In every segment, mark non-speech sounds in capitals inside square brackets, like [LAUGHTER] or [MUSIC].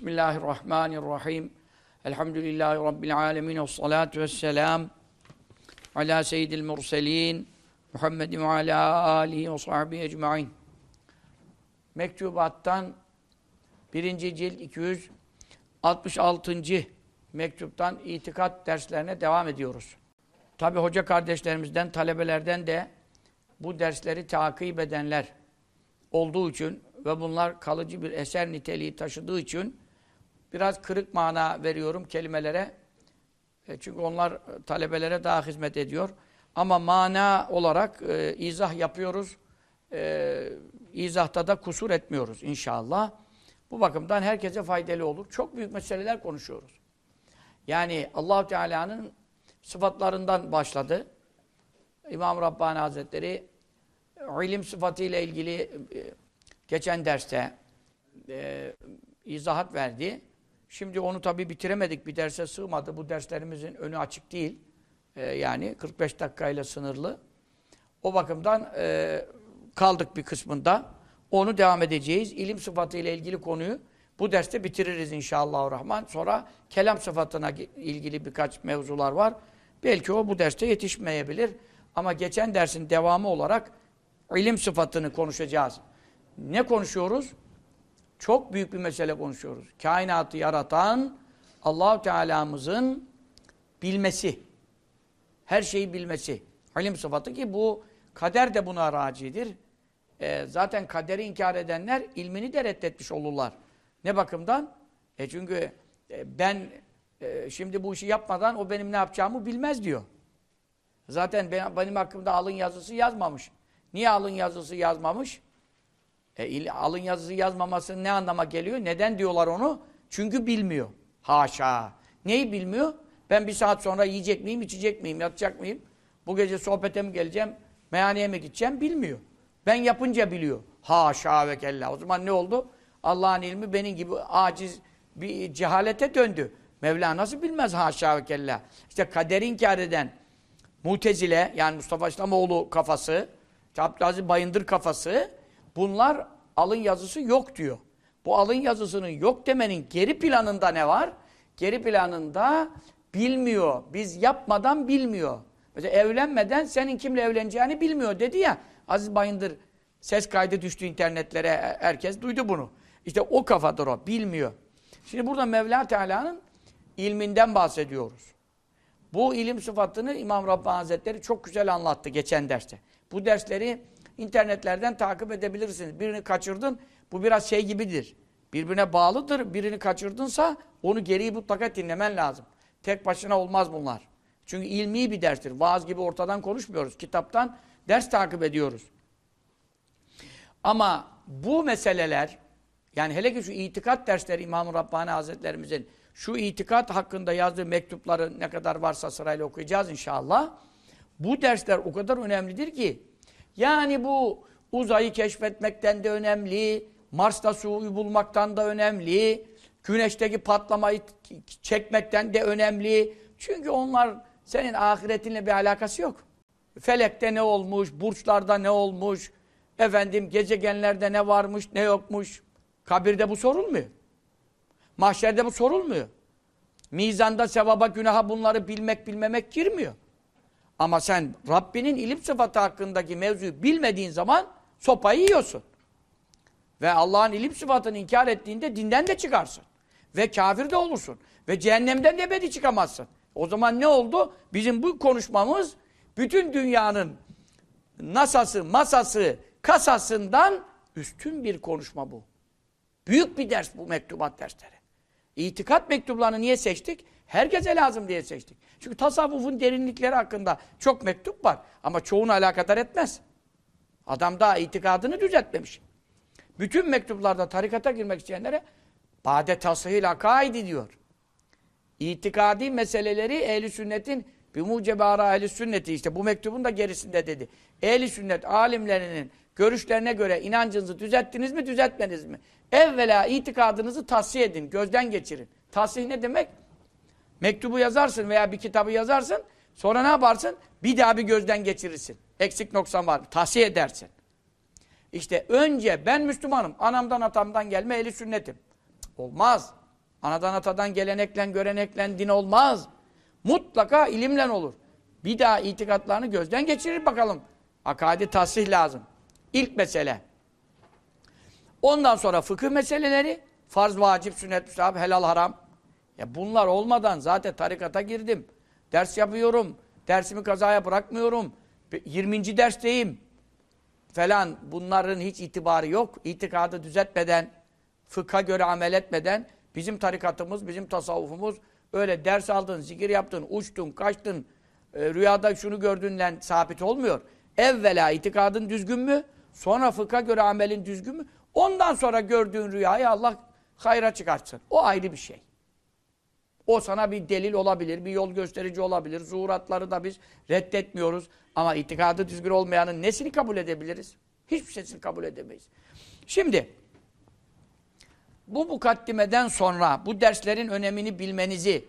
Bismillahirrahmanirrahim. Elhamdülillahi Rabbil alemin. Salatu vesselam. Ala seyyidil murselin. Muhammedin ve ala alihi ve sahbihi ecma'in. Mektubattan birinci cilt 266. mektuptan itikat derslerine devam ediyoruz. Tabi hoca kardeşlerimizden, talebelerden de bu dersleri takip edenler olduğu için ve bunlar kalıcı bir eser niteliği taşıdığı için biraz kırık mana veriyorum kelimelere. E çünkü onlar talebelere daha hizmet ediyor. Ama mana olarak e, izah yapıyoruz. E, izahta da kusur etmiyoruz inşallah. Bu bakımdan herkese faydalı olur. Çok büyük meseleler konuşuyoruz. Yani allah Teala'nın sıfatlarından başladı. İmam Rabbani Hazretleri ilim sıfatıyla ilgili e, geçen derste e, izahat verdi. Şimdi onu tabi bitiremedik. Bir derse sığmadı. Bu derslerimizin önü açık değil. E, yani 45 dakikayla sınırlı. O bakımdan e, kaldık bir kısmında. Onu devam edeceğiz. İlim sıfatıyla ilgili konuyu bu derste bitiririz inşallah rahman. Sonra kelam sıfatına ilgili birkaç mevzular var. Belki o bu derste yetişmeyebilir. Ama geçen dersin devamı olarak ilim sıfatını konuşacağız. Ne konuşuyoruz? Çok büyük bir mesele konuşuyoruz. Kainatı yaratan Allahu Teala'mızın bilmesi. Her şeyi bilmesi. İlim sıfatı ki bu kader de buna racidir. E, zaten kaderi inkar edenler ilmini de reddetmiş olurlar. Ne bakımdan? E çünkü e, ben e, şimdi bu işi yapmadan o benim ne yapacağımı bilmez diyor. Zaten ben, benim hakkımda alın yazısı yazmamış. Niye alın yazısı yazmamış? E, alın yazısı yazmaması ne anlama geliyor? Neden diyorlar onu? Çünkü bilmiyor. Haşa. Neyi bilmiyor? Ben bir saat sonra yiyecek miyim, içecek miyim, yatacak mıyım? Bu gece sohbete mi geleceğim, meyhaneye mi gideceğim bilmiyor. Ben yapınca biliyor. Haşa ve kella. O zaman ne oldu? Allah'ın ilmi benim gibi aciz bir cehalete döndü. Mevla nasıl bilmez haşa ve kella. İşte kaderi inkar eden Mutezile yani Mustafa İslamoğlu kafası, Abdülaziz Bayındır kafası bunlar alın yazısı yok diyor. Bu alın yazısının yok demenin geri planında ne var? Geri planında bilmiyor. Biz yapmadan bilmiyor. Mesela evlenmeden senin kimle evleneceğini bilmiyor dedi ya. Aziz Bayındır ses kaydı düştü internetlere. Herkes duydu bunu. İşte o kafadır o. Bilmiyor. Şimdi burada Mevla Teala'nın ilminden bahsediyoruz. Bu ilim sıfatını İmam Rabbani Hazretleri çok güzel anlattı geçen derste. Bu dersleri internetlerden takip edebilirsiniz. Birini kaçırdın, bu biraz şey gibidir. Birbirine bağlıdır. Birini kaçırdınsa onu geriyi mutlaka dinlemen lazım. Tek başına olmaz bunlar. Çünkü ilmi bir derstir. Vaaz gibi ortadan konuşmuyoruz. Kitaptan ders takip ediyoruz. Ama bu meseleler, yani hele ki şu itikat dersleri İmam-ı Rabbani Hazretlerimizin şu itikat hakkında yazdığı mektupları ne kadar varsa sırayla okuyacağız inşallah. Bu dersler o kadar önemlidir ki yani bu uzayı keşfetmekten de önemli, Mars'ta suyu bulmaktan da önemli, güneşteki patlamayı çekmekten de önemli. Çünkü onlar senin ahiretinle bir alakası yok. Felekte ne olmuş, burçlarda ne olmuş, efendim gezegenlerde ne varmış, ne yokmuş. Kabirde bu sorulmuyor. Mahşerde bu sorulmuyor. Mizanda sevaba, günaha bunları bilmek bilmemek girmiyor. Ama sen Rabbinin ilim sıfatı hakkındaki mevzuyu bilmediğin zaman sopayı yiyorsun. Ve Allah'ın ilim sıfatını inkar ettiğinde dinden de çıkarsın. Ve kafir de olursun. Ve cehennemden de ebedi çıkamazsın. O zaman ne oldu? Bizim bu konuşmamız bütün dünyanın nasası, masası, kasasından üstün bir konuşma bu. Büyük bir ders bu mektubat dersleri. İtikat mektuplarını niye seçtik? Herkese lazım diye seçtik. Çünkü tasavvufun derinlikleri hakkında çok mektup var. Ama çoğunu alakadar etmez. Adam daha itikadını düzeltmemiş. Bütün mektuplarda tarikata girmek isteyenlere bade tasihil akaidi diyor. İtikadi meseleleri ehli sünnetin bir mucebara ehli sünneti işte bu mektubun da gerisinde dedi. Ehli sünnet alimlerinin görüşlerine göre inancınızı düzelttiniz mi düzeltmeniz mi? Evvela itikadınızı tahsiye edin, gözden geçirin. Tahsih ne demek? Mektubu yazarsın veya bir kitabı yazarsın. Sonra ne yaparsın? Bir daha bir gözden geçirirsin. Eksik noksan var. Tahsiye edersin. İşte önce ben Müslümanım. Anamdan atamdan gelme eli sünnetim. Olmaz. Anadan atadan gelenekle, görenekle din olmaz. Mutlaka ilimle olur. Bir daha itikatlarını gözden geçirir bakalım. Akadi tasih lazım. İlk mesele. Ondan sonra fıkıh meseleleri, farz, vacip, sünnet, müstahap, helal, haram. Ya bunlar olmadan zaten tarikata girdim. Ders yapıyorum. Dersimi kazaya bırakmıyorum. 20. dersteyim. Falan bunların hiç itibarı yok. İtikadı düzeltmeden, fıkha göre amel etmeden bizim tarikatımız, bizim tasavvufumuz öyle ders aldın, zikir yaptın, uçtun, kaçtın, e, rüyada şunu gördüğünle sabit olmuyor. Evvela itikadın düzgün mü? Sonra fıkha göre amelin düzgün mü? Ondan sonra gördüğün rüyayı Allah hayra çıkartsın. O ayrı bir şey. O sana bir delil olabilir, bir yol gösterici olabilir. Zuhuratları da biz reddetmiyoruz. Ama itikadı düzgün olmayanın nesini kabul edebiliriz? Hiçbir şeysini kabul edemeyiz. Şimdi, bu mukaddimeden sonra bu derslerin önemini bilmenizi,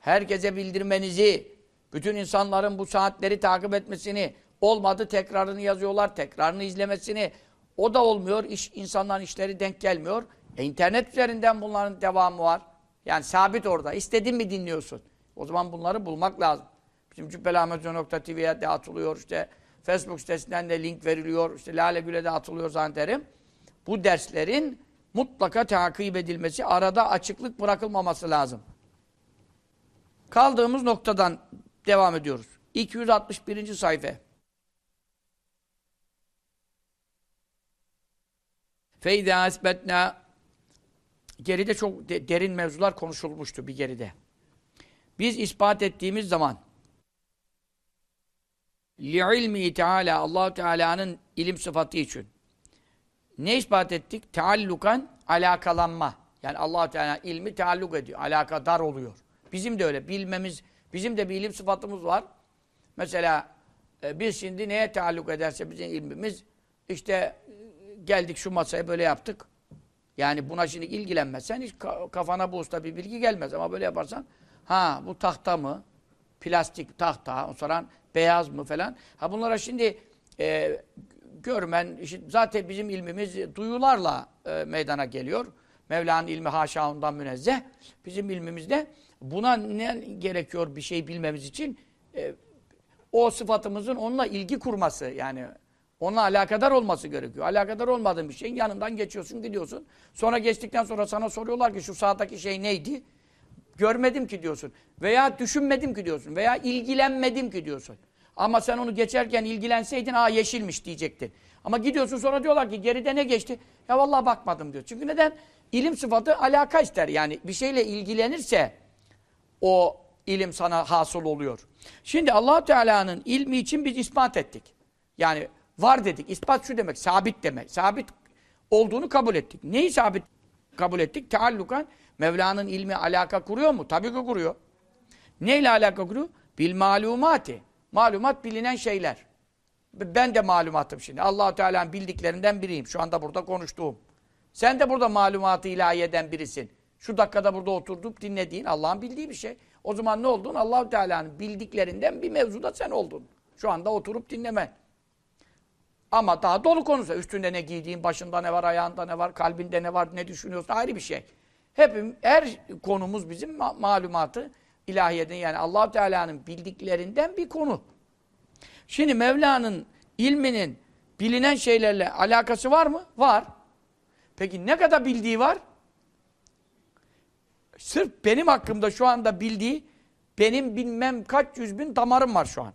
herkese bildirmenizi, bütün insanların bu saatleri takip etmesini, olmadı tekrarını yazıyorlar, tekrarını izlemesini, o da olmuyor, iş, insanların işleri denk gelmiyor. E, internet üzerinden bunların devamı var. Yani sabit orada. İstediğin mi dinliyorsun? O zaman bunları bulmak lazım. Bizim cübbelahmetcan.tv'ye de atılıyor işte. Facebook sitesinden de link veriliyor. İşte Lale Gül'e de atılıyor zannederim. Bu derslerin mutlaka takip edilmesi, arada açıklık bırakılmaması lazım. Kaldığımız noktadan devam ediyoruz. 261. sayfa. Feyda esbetna geride çok de, derin mevzular konuşulmuştu bir geride. Biz ispat ettiğimiz zaman li'ilmi Teala Allah Teala'nın ilim sıfatı için ne ispat ettik? Teallukan alakalanma. Yani Allah Teala ilmi tealluk ediyor. Alakadar oluyor. Bizim de öyle bilmemiz, bizim de bir ilim sıfatımız var. Mesela e, biz şimdi neye tealluk ederse bizim ilmimiz işte e, geldik şu masaya böyle yaptık. Yani buna şimdi ilgilenmezsen hiç kafana bu usta bir bilgi gelmez. Ama böyle yaparsan ha bu tahta mı? Plastik tahta, sonra beyaz mı falan. Ha bunlara şimdi e, görmen, zaten bizim ilmimiz duyularla e, meydana geliyor. Mevla'nın ilmi haşa ondan münezzeh. Bizim ilmimizde buna ne gerekiyor bir şey bilmemiz için? E, o sıfatımızın onunla ilgi kurması yani Onunla alakadar olması gerekiyor. Alakadar olmadığın bir şeyin yanından geçiyorsun, gidiyorsun. Sonra geçtikten sonra sana soruyorlar ki şu sağdaki şey neydi? Görmedim ki diyorsun. Veya düşünmedim ki diyorsun. Veya ilgilenmedim ki diyorsun. Ama sen onu geçerken ilgilenseydin aa yeşilmiş diyecektin. Ama gidiyorsun sonra diyorlar ki geride ne geçti? Ya vallahi bakmadım diyor. Çünkü neden? İlim sıfatı alaka ister. Yani bir şeyle ilgilenirse o ilim sana hasıl oluyor. Şimdi allah Teala'nın ilmi için biz ispat ettik. Yani Var dedik. İspat şu demek. Sabit demek. Sabit olduğunu kabul ettik. Neyi sabit kabul ettik? Teallukan Mevla'nın ilmi alaka kuruyor mu? Tabii ki kuruyor. Neyle alaka kuruyor? Bil malumati. Malumat bilinen şeyler. Ben de malumatım şimdi. allah Teala'nın bildiklerinden biriyim. Şu anda burada konuştuğum. Sen de burada malumatı ilahiyeden birisin. Şu dakikada burada oturdup dinlediğin Allah'ın bildiği bir şey. O zaman ne oldun? allah Teala'nın bildiklerinden bir mevzuda sen oldun. Şu anda oturup dinlemen. Ama daha dolu konusu. Üstünde ne giydiğin, başında ne var, ayağında ne var, kalbinde ne var, ne düşünüyorsun ayrı bir şey. Hepim, her konumuz bizim ma malumatı ilahiyeden yani allah Teala'nın bildiklerinden bir konu. Şimdi Mevla'nın ilminin bilinen şeylerle alakası var mı? Var. Peki ne kadar bildiği var? Sırf benim hakkımda şu anda bildiği benim bilmem kaç yüz bin damarım var şu an.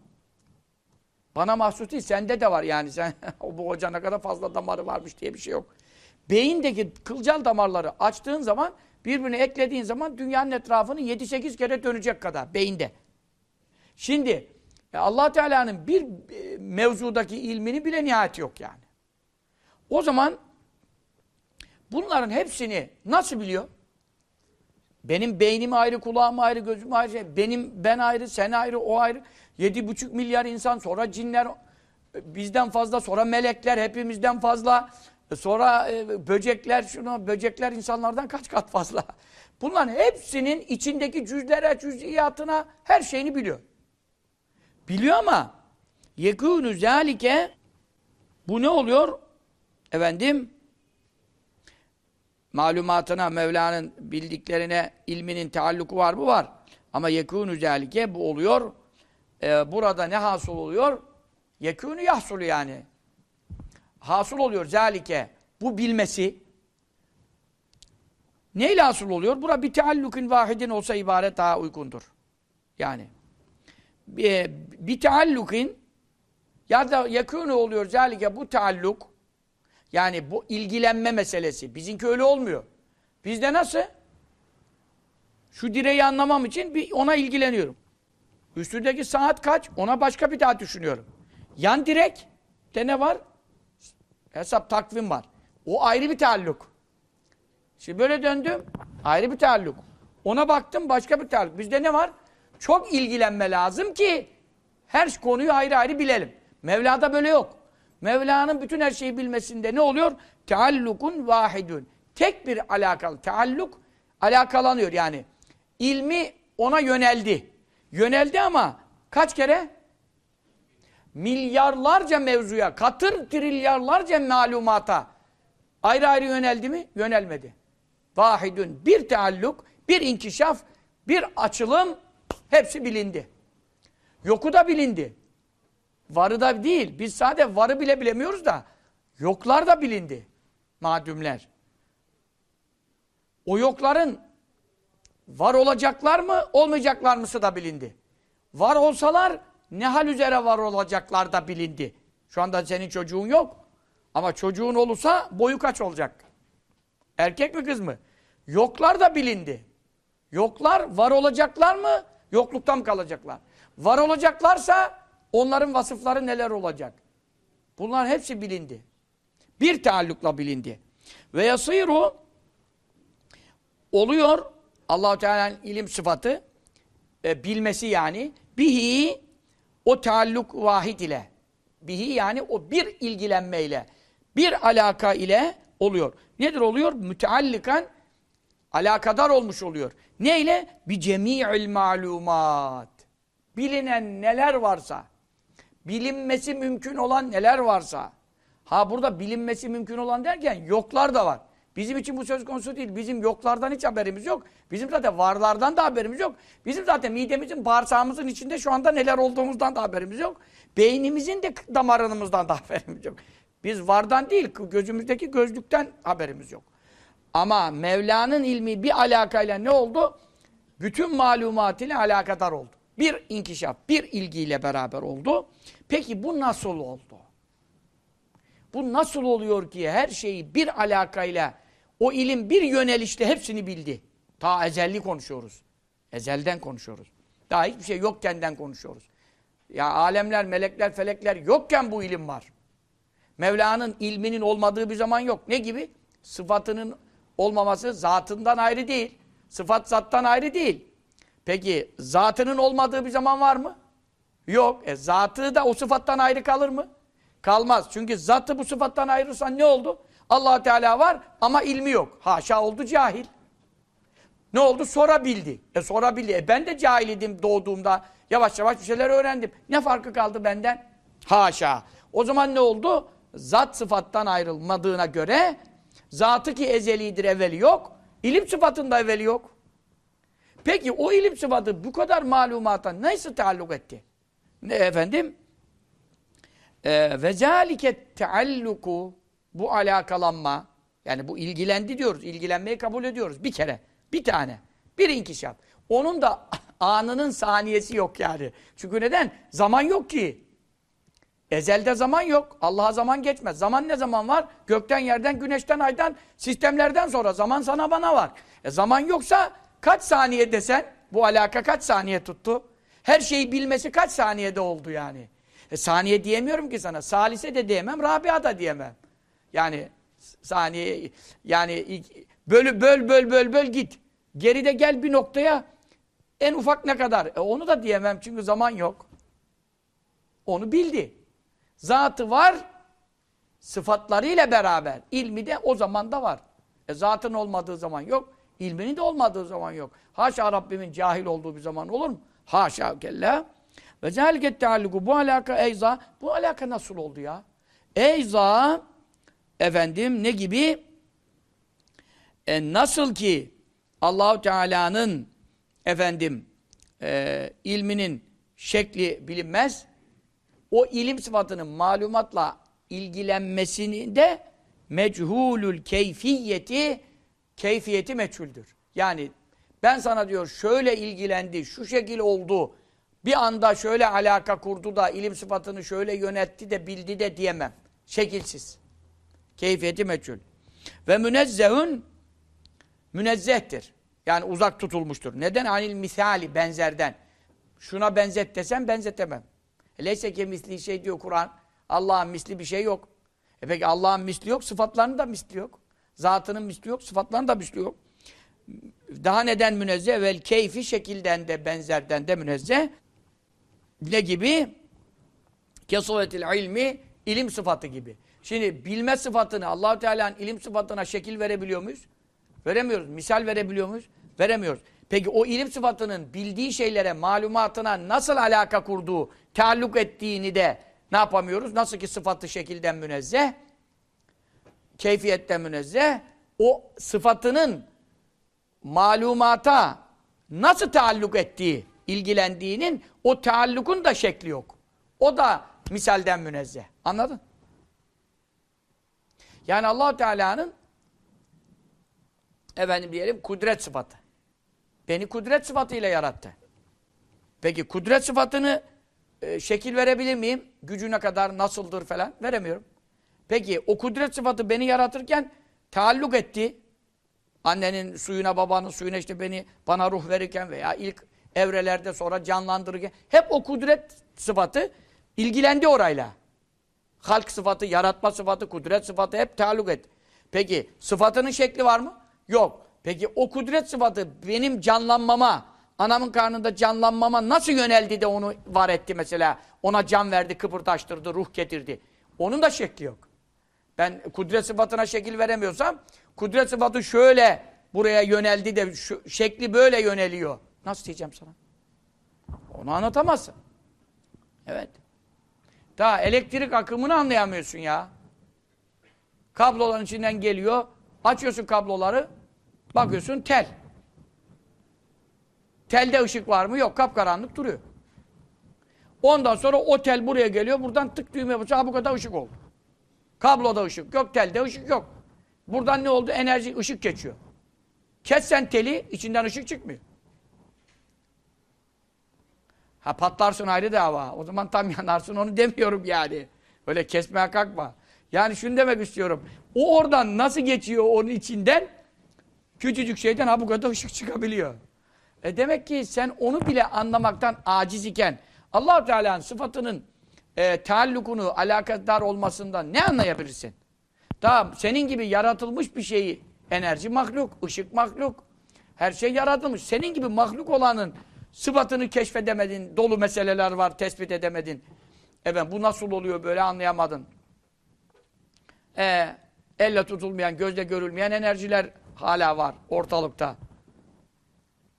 Bana mahsus değil, sende de var yani. Sen [LAUGHS] bu hoca ne kadar fazla damarı varmış diye bir şey yok. Beyindeki kılcal damarları açtığın zaman, birbirine eklediğin zaman dünyanın etrafını 7-8 kere dönecek kadar beyinde. Şimdi allah Teala'nın bir e, mevzudaki ilmini bile nihayet yok yani. O zaman bunların hepsini nasıl biliyor? Benim beynim ayrı, kulağım ayrı, gözüm ayrı, benim ben ayrı, sen ayrı, o ayrı. Yedi buçuk milyar insan, sonra cinler bizden fazla, sonra melekler hepimizden fazla, sonra e, böcekler, şunu böcekler insanlardan kaç kat fazla. Bunların hepsinin içindeki cüzlere, cüz'iyatına her şeyini biliyor. Biliyor ama yekûnü zâlike bu ne oluyor? Efendim malumatına, Mevla'nın bildiklerine, ilminin taalluku var mı? Var. Ama yekûnü zâlike bu oluyor. Ee, burada ne hasıl oluyor? Yekûnü yahsulü yani. Hasıl oluyor zâlike. Bu bilmesi. Neyle hasıl oluyor? Bura bir teallukun vahidin olsa ibaret daha uygundur. Yani bir, bir teallukin ya da yakûnü oluyor zâlike bu tealluk yani bu ilgilenme meselesi. Bizimki öyle olmuyor. Bizde nasıl? Şu direği anlamam için bir ona ilgileniyorum. Üstündeki saat kaç? Ona başka bir daha düşünüyorum. Yan direk de ne var? Hesap takvim var. O ayrı bir taalluk. Şimdi böyle döndüm. Ayrı bir taalluk. Ona baktım başka bir taalluk. Bizde ne var? Çok ilgilenme lazım ki her konuyu ayrı ayrı bilelim. Mevla'da böyle yok. Mevla'nın bütün her şeyi bilmesinde ne oluyor? Teallukun vahidun. Tek bir alakalı. Tealluk alakalanıyor yani. İlmi ona yöneldi. Yöneldi ama kaç kere? Milyarlarca mevzuya, katır trilyarlarca malumata ayrı ayrı yöneldi mi? Yönelmedi. Vahidun. Bir tealluk, bir inkişaf, bir açılım hepsi bilindi. Yoku da bilindi. Varı da değil. Biz sadece varı bile bilemiyoruz da yoklar da bilindi. Madümler. O yokların var olacaklar mı, olmayacaklar mısı da bilindi. Var olsalar ne hal üzere var olacaklar da bilindi. Şu anda senin çocuğun yok. Ama çocuğun olursa boyu kaç olacak? Erkek mi kız mı? Yoklar da bilindi. Yoklar var olacaklar mı? Yokluktan mı kalacaklar? Var olacaklarsa onların vasıfları neler olacak? Bunlar hepsi bilindi. Bir taallukla bilindi. Ve yasîru oluyor Allahu Teala'nın ilim sıfatı e, bilmesi yani bihi o taalluk vahid ile bihi yani o bir ilgilenmeyle bir alaka ile oluyor. Nedir oluyor? Müteallikan alakadar olmuş oluyor. Ne ile? Bi cemi'il malumat. Bilinen neler varsa, bilinmesi mümkün olan neler varsa. Ha burada bilinmesi mümkün olan derken yoklar da var. Bizim için bu söz konusu değil. Bizim yoklardan hiç haberimiz yok. Bizim zaten varlardan da haberimiz yok. Bizim zaten midemizin, bağırsağımızın içinde şu anda neler olduğumuzdan da haberimiz yok. Beynimizin de damarımızdan da [LAUGHS] haberimiz yok. Biz vardan değil, gözümüzdeki gözlükten haberimiz yok. Ama Mevla'nın ilmi bir alakayla ne oldu? Bütün malumat ile alakadar oldu. Bir inkişaf, bir ilgiyle beraber oldu. Peki bu nasıl oldu? Bu nasıl oluyor ki her şeyi bir alakayla o ilim bir yönelişte hepsini bildi. Ta ezelli konuşuyoruz. Ezelden konuşuyoruz. Daha hiçbir şey yokkenden konuşuyoruz. Ya alemler, melekler, felekler yokken bu ilim var. Mevla'nın ilminin olmadığı bir zaman yok. Ne gibi? Sıfatının olmaması zatından ayrı değil. Sıfat zattan ayrı değil. Peki zatının olmadığı bir zaman var mı? Yok. E zatı da o sıfattan ayrı kalır mı? Kalmaz. Çünkü zatı bu sıfattan ayırırsan ne oldu? Allah Teala var ama ilmi yok. Haşa oldu cahil. Ne oldu? Sorabildi. E sorabildi. E ben de cahil doğduğumda. Yavaş yavaş bir şeyler öğrendim. Ne farkı kaldı benden? Haşa. O zaman ne oldu? Zat sıfattan ayrılmadığına göre zatı ki ezelidir evveli yok. İlim sıfatında evveli yok. Peki o ilim sıfatı bu kadar malumata nasıl taalluk etti? Ne efendim? Ee, ve zâlike tealluku bu alakalanma yani bu ilgilendi diyoruz. İlgilenmeyi kabul ediyoruz. Bir kere. Bir tane. Bir inkişaf. Onun da [LAUGHS] anının saniyesi yok yani. Çünkü neden? Zaman yok ki. Ezelde zaman yok. Allah'a zaman geçmez. Zaman ne zaman var? Gökten, yerden, güneşten, aydan, sistemlerden sonra zaman sana bana var. E zaman yoksa kaç saniye desen bu alaka kaç saniye tuttu? Her şeyi bilmesi kaç saniyede oldu yani? E, saniye diyemiyorum ki sana. Salise de diyemem, Rabia da diyemem. Yani saniye yani böl böl böl böl böl git. Geride gel bir noktaya en ufak ne kadar? E, onu da diyemem çünkü zaman yok. Onu bildi. Zatı var, sıfatlarıyla beraber. ilmi de o zaman da var. E zatın olmadığı zaman yok, ilminin de olmadığı zaman yok. Haşa Rabbimin cahil olduğu bir zaman olur mu? Haşa kella. Ve zelket tealluku bu alaka eyza. Bu alaka nasıl oldu ya? Eyza efendim ne gibi? E, nasıl ki Allahu Teala'nın efendim e, ilminin şekli bilinmez. O ilim sıfatının malumatla ilgilenmesini de mechulül keyfiyeti keyfiyeti meçhuldür. Yani ben sana diyor şöyle ilgilendi, şu şekil oldu, bir anda şöyle alaka kurdu da ilim sıfatını şöyle yönetti de bildi de diyemem. Şekilsiz. Keyfiyeti meçhul. Ve münezzehün münezzehtir. Yani uzak tutulmuştur. Neden? Anil misali benzerden. Şuna benzet desem benzetemem. Leyse ki misli şey diyor Kur'an. Allah'ın misli bir şey yok. E peki Allah'ın misli yok, sıfatlarının da misli yok. Zatının misli yok, sıfatlarının da misli yok. Daha neden münezzeh? Vel keyfi şekilden de benzerden de münezzeh. Ne gibi? Kesuvetil ilmi ilim sıfatı gibi. Şimdi bilme sıfatını Allahu Teala'nın ilim sıfatına şekil verebiliyor muyuz? Veremiyoruz. Misal verebiliyor muyuz? Veremiyoruz. Peki o ilim sıfatının bildiği şeylere, malumatına nasıl alaka kurduğu, taalluk ettiğini de ne yapamıyoruz? Nasıl ki sıfatı şekilden münezzeh, keyfiyetten münezzeh, o sıfatının malumata nasıl taalluk ettiği, ilgilendiğinin o taallukun da şekli yok. O da misalden münezzeh. Anladın? Yani allah Teala'nın efendim diyelim kudret sıfatı. Beni kudret sıfatıyla yarattı. Peki kudret sıfatını e, şekil verebilir miyim? Gücüne kadar nasıldır falan veremiyorum. Peki o kudret sıfatı beni yaratırken taalluk etti. Annenin suyuna, babanın suyuna işte beni bana ruh verirken veya ilk evrelerde sonra canlandırırken hep o kudret sıfatı ilgilendi orayla. Halk sıfatı, yaratma sıfatı, kudret sıfatı hep taalluk et. Peki sıfatının şekli var mı? Yok. Peki o kudret sıfatı benim canlanmama, anamın karnında canlanmama nasıl yöneldi de onu var etti mesela? Ona can verdi, kıpırdaştırdı, ruh getirdi. Onun da şekli yok. Ben kudret sıfatına şekil veremiyorsam, kudret sıfatı şöyle buraya yöneldi de şu, şekli böyle yöneliyor. Nasıl diyeceğim sana? Onu anlatamazsın. Evet. Daha elektrik akımını anlayamıyorsun ya. Kabloların içinden geliyor. Açıyorsun kabloları. Bakıyorsun tel. Telde ışık var mı? Yok. Kapkaranlık duruyor. Ondan sonra o tel buraya geliyor. Buradan tık düğmeye basıyor. bu kadar ışık oldu. Kabloda ışık yok. Telde ışık yok. Buradan ne oldu? Enerji, ışık geçiyor. Kessen teli, içinden ışık çıkmıyor. Ha patlarsın ayrı dava. O zaman tam [LAUGHS] yanarsın onu demiyorum yani. Öyle kesmeye kalkma. Yani şunu demek istiyorum. O oradan nasıl geçiyor onun içinden? Küçücük şeyden ha bu kadar ışık çıkabiliyor. E demek ki sen onu bile anlamaktan aciz iken allah Teala'nın sıfatının e, taallukunu, alakadar olmasından ne anlayabilirsin? Daha senin gibi yaratılmış bir şeyi, enerji mahluk, ışık mahluk, her şey yaratılmış. Senin gibi mahluk olanın sıfatını keşfedemedin, dolu meseleler var, tespit edemedin. Evet, bu nasıl oluyor böyle anlayamadın. Ee, elle tutulmayan, gözle görülmeyen enerjiler hala var ortalıkta.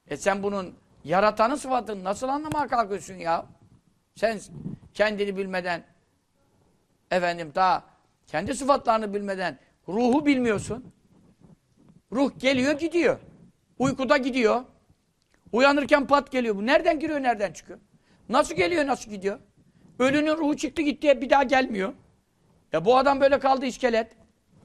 E sen bunun yaratanın sıfatını nasıl anlamaya kalkıyorsun ya? Sen kendini bilmeden, efendim daha kendi sıfatlarını bilmeden ruhu bilmiyorsun. Ruh geliyor gidiyor. Uykuda gidiyor. Uyanırken pat geliyor. Bu nereden giriyor, nereden çıkıyor? Nasıl geliyor, nasıl gidiyor? Ölünün ruhu çıktı gitti, bir daha gelmiyor. Ya bu adam böyle kaldı iskelet.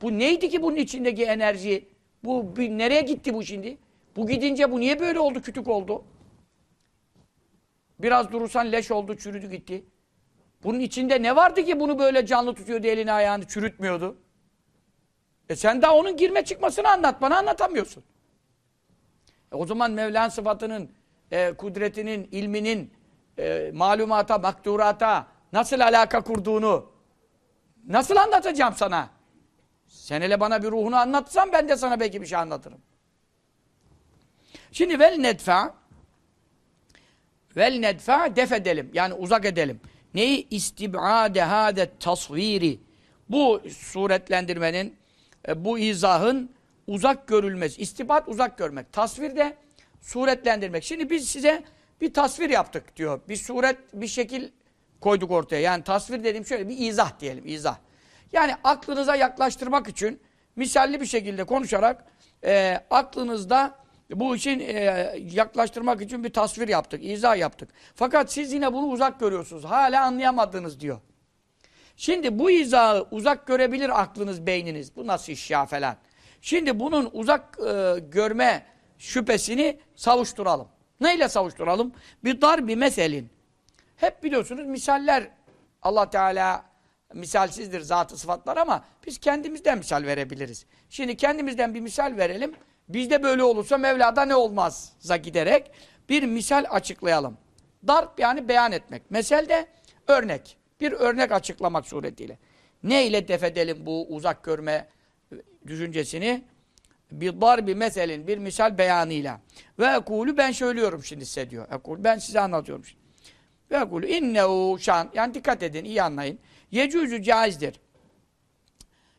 Bu neydi ki bunun içindeki enerji? Bu bir, nereye gitti bu şimdi? Bu gidince bu niye böyle oldu, kütük oldu? Biraz durursan leş oldu, çürüdü gitti. Bunun içinde ne vardı ki bunu böyle canlı tutuyordu, elini ayağını çürütmüyordu? E sen daha onun girme çıkmasını anlat, bana anlatamıyorsun. E o zaman Mevla'nın sıfatının, e, kudretinin, ilminin, e, malumata, makturata nasıl alaka kurduğunu nasıl anlatacağım sana? Sen hele bana bir ruhunu anlatsan ben de sana belki bir şey anlatırım. Şimdi vel nedfa vel nedfa def edelim. Yani uzak edelim. Neyi? İstib'ade hâde tasviri. Bu suretlendirmenin, e, bu izahın uzak görülmesi. İstibat uzak görmek. Tasvir de suretlendirmek. Şimdi biz size bir tasvir yaptık diyor. Bir suret, bir şekil koyduk ortaya. Yani tasvir dediğim şöyle bir izah diyelim, izah. Yani aklınıza yaklaştırmak için misalli bir şekilde konuşarak e, aklınızda bu için e, yaklaştırmak için bir tasvir yaptık, izah yaptık. Fakat siz yine bunu uzak görüyorsunuz. Hala anlayamadınız diyor. Şimdi bu izahı uzak görebilir aklınız, beyniniz. Bu nasıl iş ya falan. Şimdi bunun uzak e, görme şüphesini savuşturalım. Neyle savuşturalım? Bir dar bir meselin. Hep biliyorsunuz misaller Allah Teala misalsizdir zatı sıfatlar ama biz kendimizden misal verebiliriz. Şimdi kendimizden bir misal verelim. Bizde böyle olursa Mevla'da ne olmazza giderek bir misal açıklayalım. Darp yani beyan etmek. Mesel de örnek. Bir örnek açıklamak suretiyle. Ne ile defedelim bu uzak görme düşüncesini? Bir dar bir meselin, bir misal beyanıyla. Ve ekulu ben söylüyorum şimdi size diyor. Ekulu ben size anlatıyorum şimdi. Ve ekulu innehu şan. Yani dikkat edin, iyi anlayın. Yecüzü caizdir.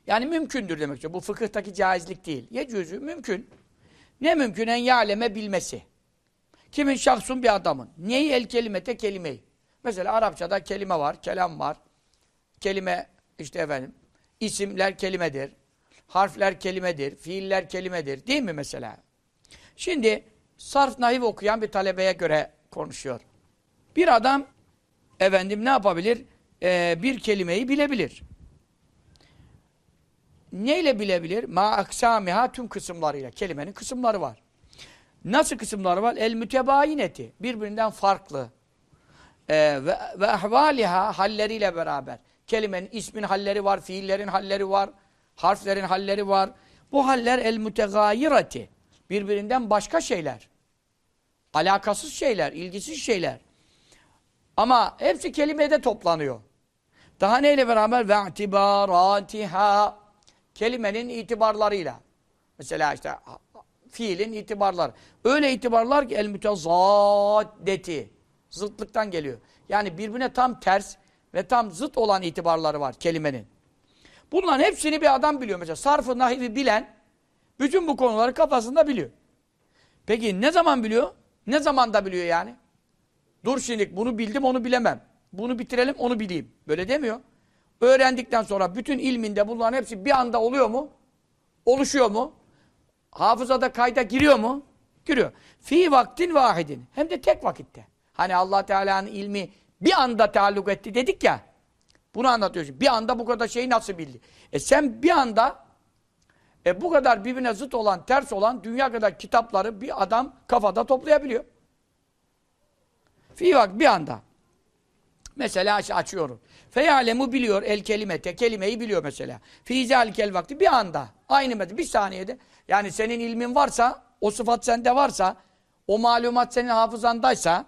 Yani mümkündür demek istiyor. Bu fıkıhtaki caizlik değil. Yecüzü mümkün. Ne mümkün? En yaleme bilmesi. Kimin şahsun bir adamın. Neyi el kelimete kelimeyi. Mesela Arapçada kelime var, kelam var. Kelime işte efendim isimler kelimedir. Harfler kelimedir, fiiller kelimedir. Değil mi mesela? Şimdi sarf nahiv okuyan bir talebeye göre konuşuyor. Bir adam efendim ne yapabilir? Ee, bir kelimeyi bilebilir. Neyle bilebilir? Ma aksamiha tüm kısımlarıyla. Kelimenin kısımları var. Nasıl kısımları var? El mütebayineti. Birbirinden farklı. Ee, ve, ve ahvaliha halleriyle beraber. Kelimenin ismin halleri var, fiillerin halleri var, harflerin halleri var. Bu haller el mütegayireti. Birbirinden başka şeyler. Alakasız şeyler, ilgisiz şeyler. Ama hepsi kelimede toplanıyor. Daha neyle beraber? Ve itibaratiha. Kelimenin itibarlarıyla. Mesela işte fiilin itibarları. Öyle itibarlar ki el mütezaddeti. Zıtlıktan geliyor. Yani birbirine tam ters ve tam zıt olan itibarları var kelimenin. Bunların hepsini bir adam biliyor. Mesela sarfı, nahivi bilen bütün bu konuları kafasında biliyor. Peki ne zaman biliyor? Ne zaman da biliyor yani? Dur şimdi bunu bildim onu bilemem. Bunu bitirelim onu bileyim. Böyle demiyor. Öğrendikten sonra bütün ilminde bunların hepsi bir anda oluyor mu? Oluşuyor mu? Hafızada kayda giriyor mu? Giriyor. Fi vaktin vahidin. Hem de tek vakitte. Hani allah Teala'nın ilmi bir anda taalluk etti dedik ya. Bunu anlatıyorsun. Bir anda bu kadar şeyi nasıl bildi? E sen bir anda e bu kadar birbirine zıt olan, ters olan dünya kadar kitapları bir adam kafada toplayabiliyor. Fi vak bir anda. Mesela açıyorum. Feyalemu biliyor el kelimete, kelimeyi biliyor mesela. Fi zalikel vakti bir anda. Aynı medde bir saniyede. Yani senin ilmin varsa, o sıfat sende varsa, o malumat senin hafızandaysa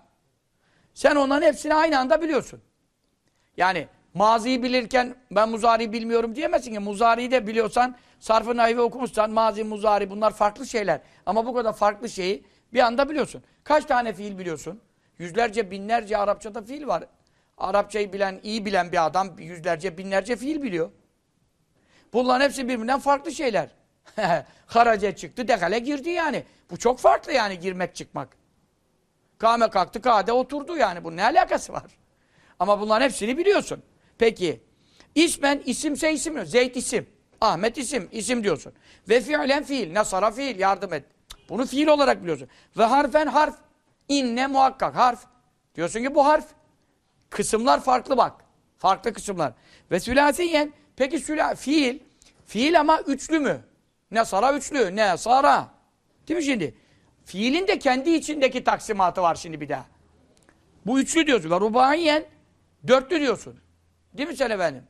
sen onların hepsini aynı anda biliyorsun. Yani maziyi bilirken ben muzari bilmiyorum diyemezsin ki. Muzariyi de biliyorsan, sarfı nahive okumuşsan, mazi, muzari bunlar farklı şeyler. Ama bu kadar farklı şeyi bir anda biliyorsun. Kaç tane fiil biliyorsun? Yüzlerce, binlerce Arapçada fiil var. Arapçayı bilen, iyi bilen bir adam yüzlerce, binlerce fiil biliyor. Bunların hepsi birbirinden farklı şeyler. [LAUGHS] Harace çıktı, dekale girdi yani. Bu çok farklı yani girmek çıkmak. Kâme kalktı, kade oturdu yani. Bunun ne alakası var? Ama bunların hepsini biliyorsun. Peki, ismen isimse isim diyor. Zeyd isim, Ahmet isim, isim diyorsun. Ve fiilen fiil, nasara fiil, yardım et. Bunu fiil olarak biliyorsun. Ve harfen harf, inne muhakkak harf. Diyorsun ki bu harf. Kısımlar farklı bak. Farklı kısımlar. Ve sülasiyen, peki süla, fiil, fiil ama üçlü mü? Ne sara üçlü, ne sara. Değil mi şimdi? Fiilin de kendi içindeki taksimatı var şimdi bir daha. Bu üçlü diyorsun. Ve rubaiyen, dörtlü diyorsun. Değil mi sen efendim?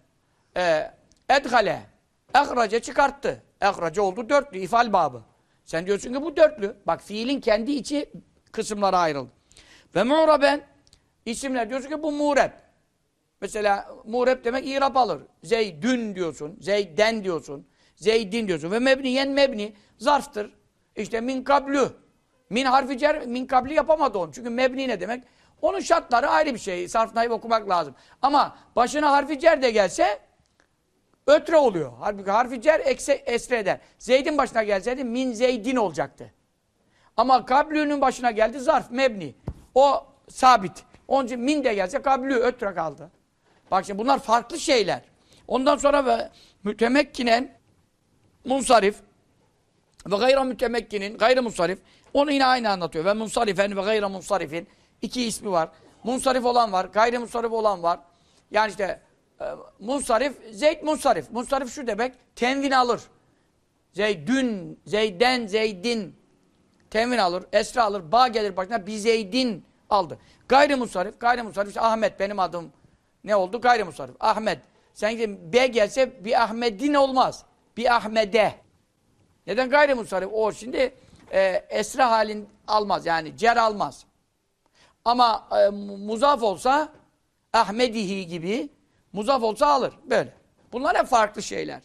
Ee, edhale, ehrace çıkarttı. Ehrace oldu dörtlü, ifal babı. Sen diyorsun ki bu dörtlü. Bak fiilin kendi içi kısımlara ayrıldı. Ve mu'raben, isimler diyorsun ki bu mu'reb. Mesela mu'reb demek irab alır. Zeydün diyorsun, zeyden diyorsun, zeydin diyorsun. Ve mebniyen mebni, zarftır. İşte min kablü. Min harfi cer, min kabli yapamadı onu. Çünkü mebni ne demek? Onun şartları ayrı bir şey. Sarf naif okumak lazım. Ama başına harfi cer de gelse ötre oluyor. Halbuki harfi cer ekse, esre eder. Zeydin başına gelseydi min zeydin olacaktı. Ama kablünün başına geldi zarf, mebni. O sabit. Onun için min de gelse kablü ötre kaldı. Bak şimdi bunlar farklı şeyler. Ondan sonra ve mütemekkinen munsarif Ve gayra mütemekkinin, gayrı munsarif. Onu yine aynı anlatıyor. Ve munsarifen ve gayra munsarifin. İki ismi var. Munsarif olan var, gayri munsarif olan var. Yani işte e, munsarif, zeyd munsarif. Munsarif şu demek, tenvin alır. Zeydün, zeyden, zeydin. Tenvin alır, esra alır, bağ gelir başına, bir zeydin aldı. Gayri munsarif, gayri munsarif. işte Ahmet benim adım ne oldu? Gayri munsarif. Ahmet. Sen B gelse bir Ahmet'in olmaz. Bir Ahmet'e. Neden gayri munsarif? O şimdi e, esra halin almaz yani cer almaz. Ama e, muzaf olsa Ahmedihi gibi muzaf olsa alır. Böyle. Bunlar hep farklı şeyler.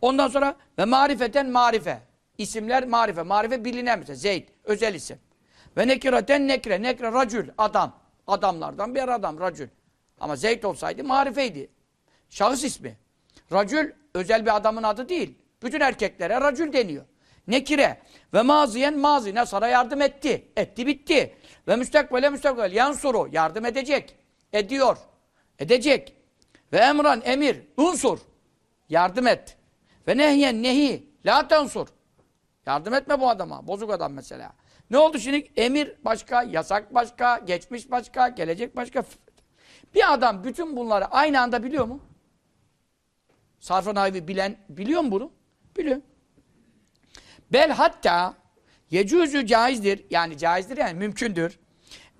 Ondan sonra ve marifeten marife. İsimler marife. Marife bilinen mesela. Zeyd. Özel isim. Ve nekireten nekre. Nekre racül. Adam. Adamlardan bir adam. Racül. Ama Zeyd olsaydı marifeydi. Şahıs ismi. Racül özel bir adamın adı değil. Bütün erkeklere racül deniyor. Nekire ve maziyen mazi. Nasara yardım etti. Etti bitti. Ve müstakbele müstakbel. Yansuru. Yardım edecek. Ediyor. Edecek. Ve emran emir. Unsur. Yardım et. Ve nehyen nehi. La tensur. Yardım etme bu adama. Bozuk adam mesela. Ne oldu şimdi? Emir başka, yasak başka, geçmiş başka, gelecek başka. Bir adam bütün bunları aynı anda biliyor mu? Sarf-ı Nahibi bilen, biliyor mu bunu? Biliyor. Bel hatta yecüzü caizdir. Yani caizdir yani mümkündür.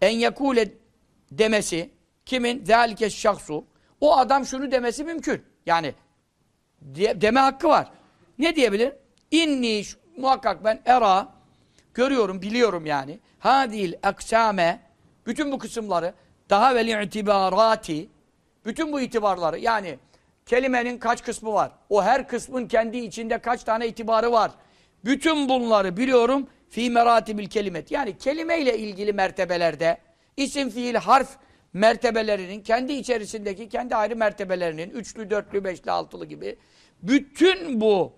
En yakule demesi kimin? Zalike şahsu. O adam şunu demesi mümkün. Yani de, deme hakkı var. Ne diyebilir? İnni muhakkak ben era görüyorum, biliyorum yani. Hadil aksame bütün bu kısımları daha veli itibarati bütün bu itibarları yani kelimenin kaç kısmı var? O her kısmın kendi içinde kaç tane itibarı var? Bütün bunları biliyorum fi meratibil kelimet. Yani kelimeyle ilgili mertebelerde isim, fiil, harf mertebelerinin kendi içerisindeki kendi ayrı mertebelerinin üçlü, dörtlü, beşli, altılı gibi bütün bu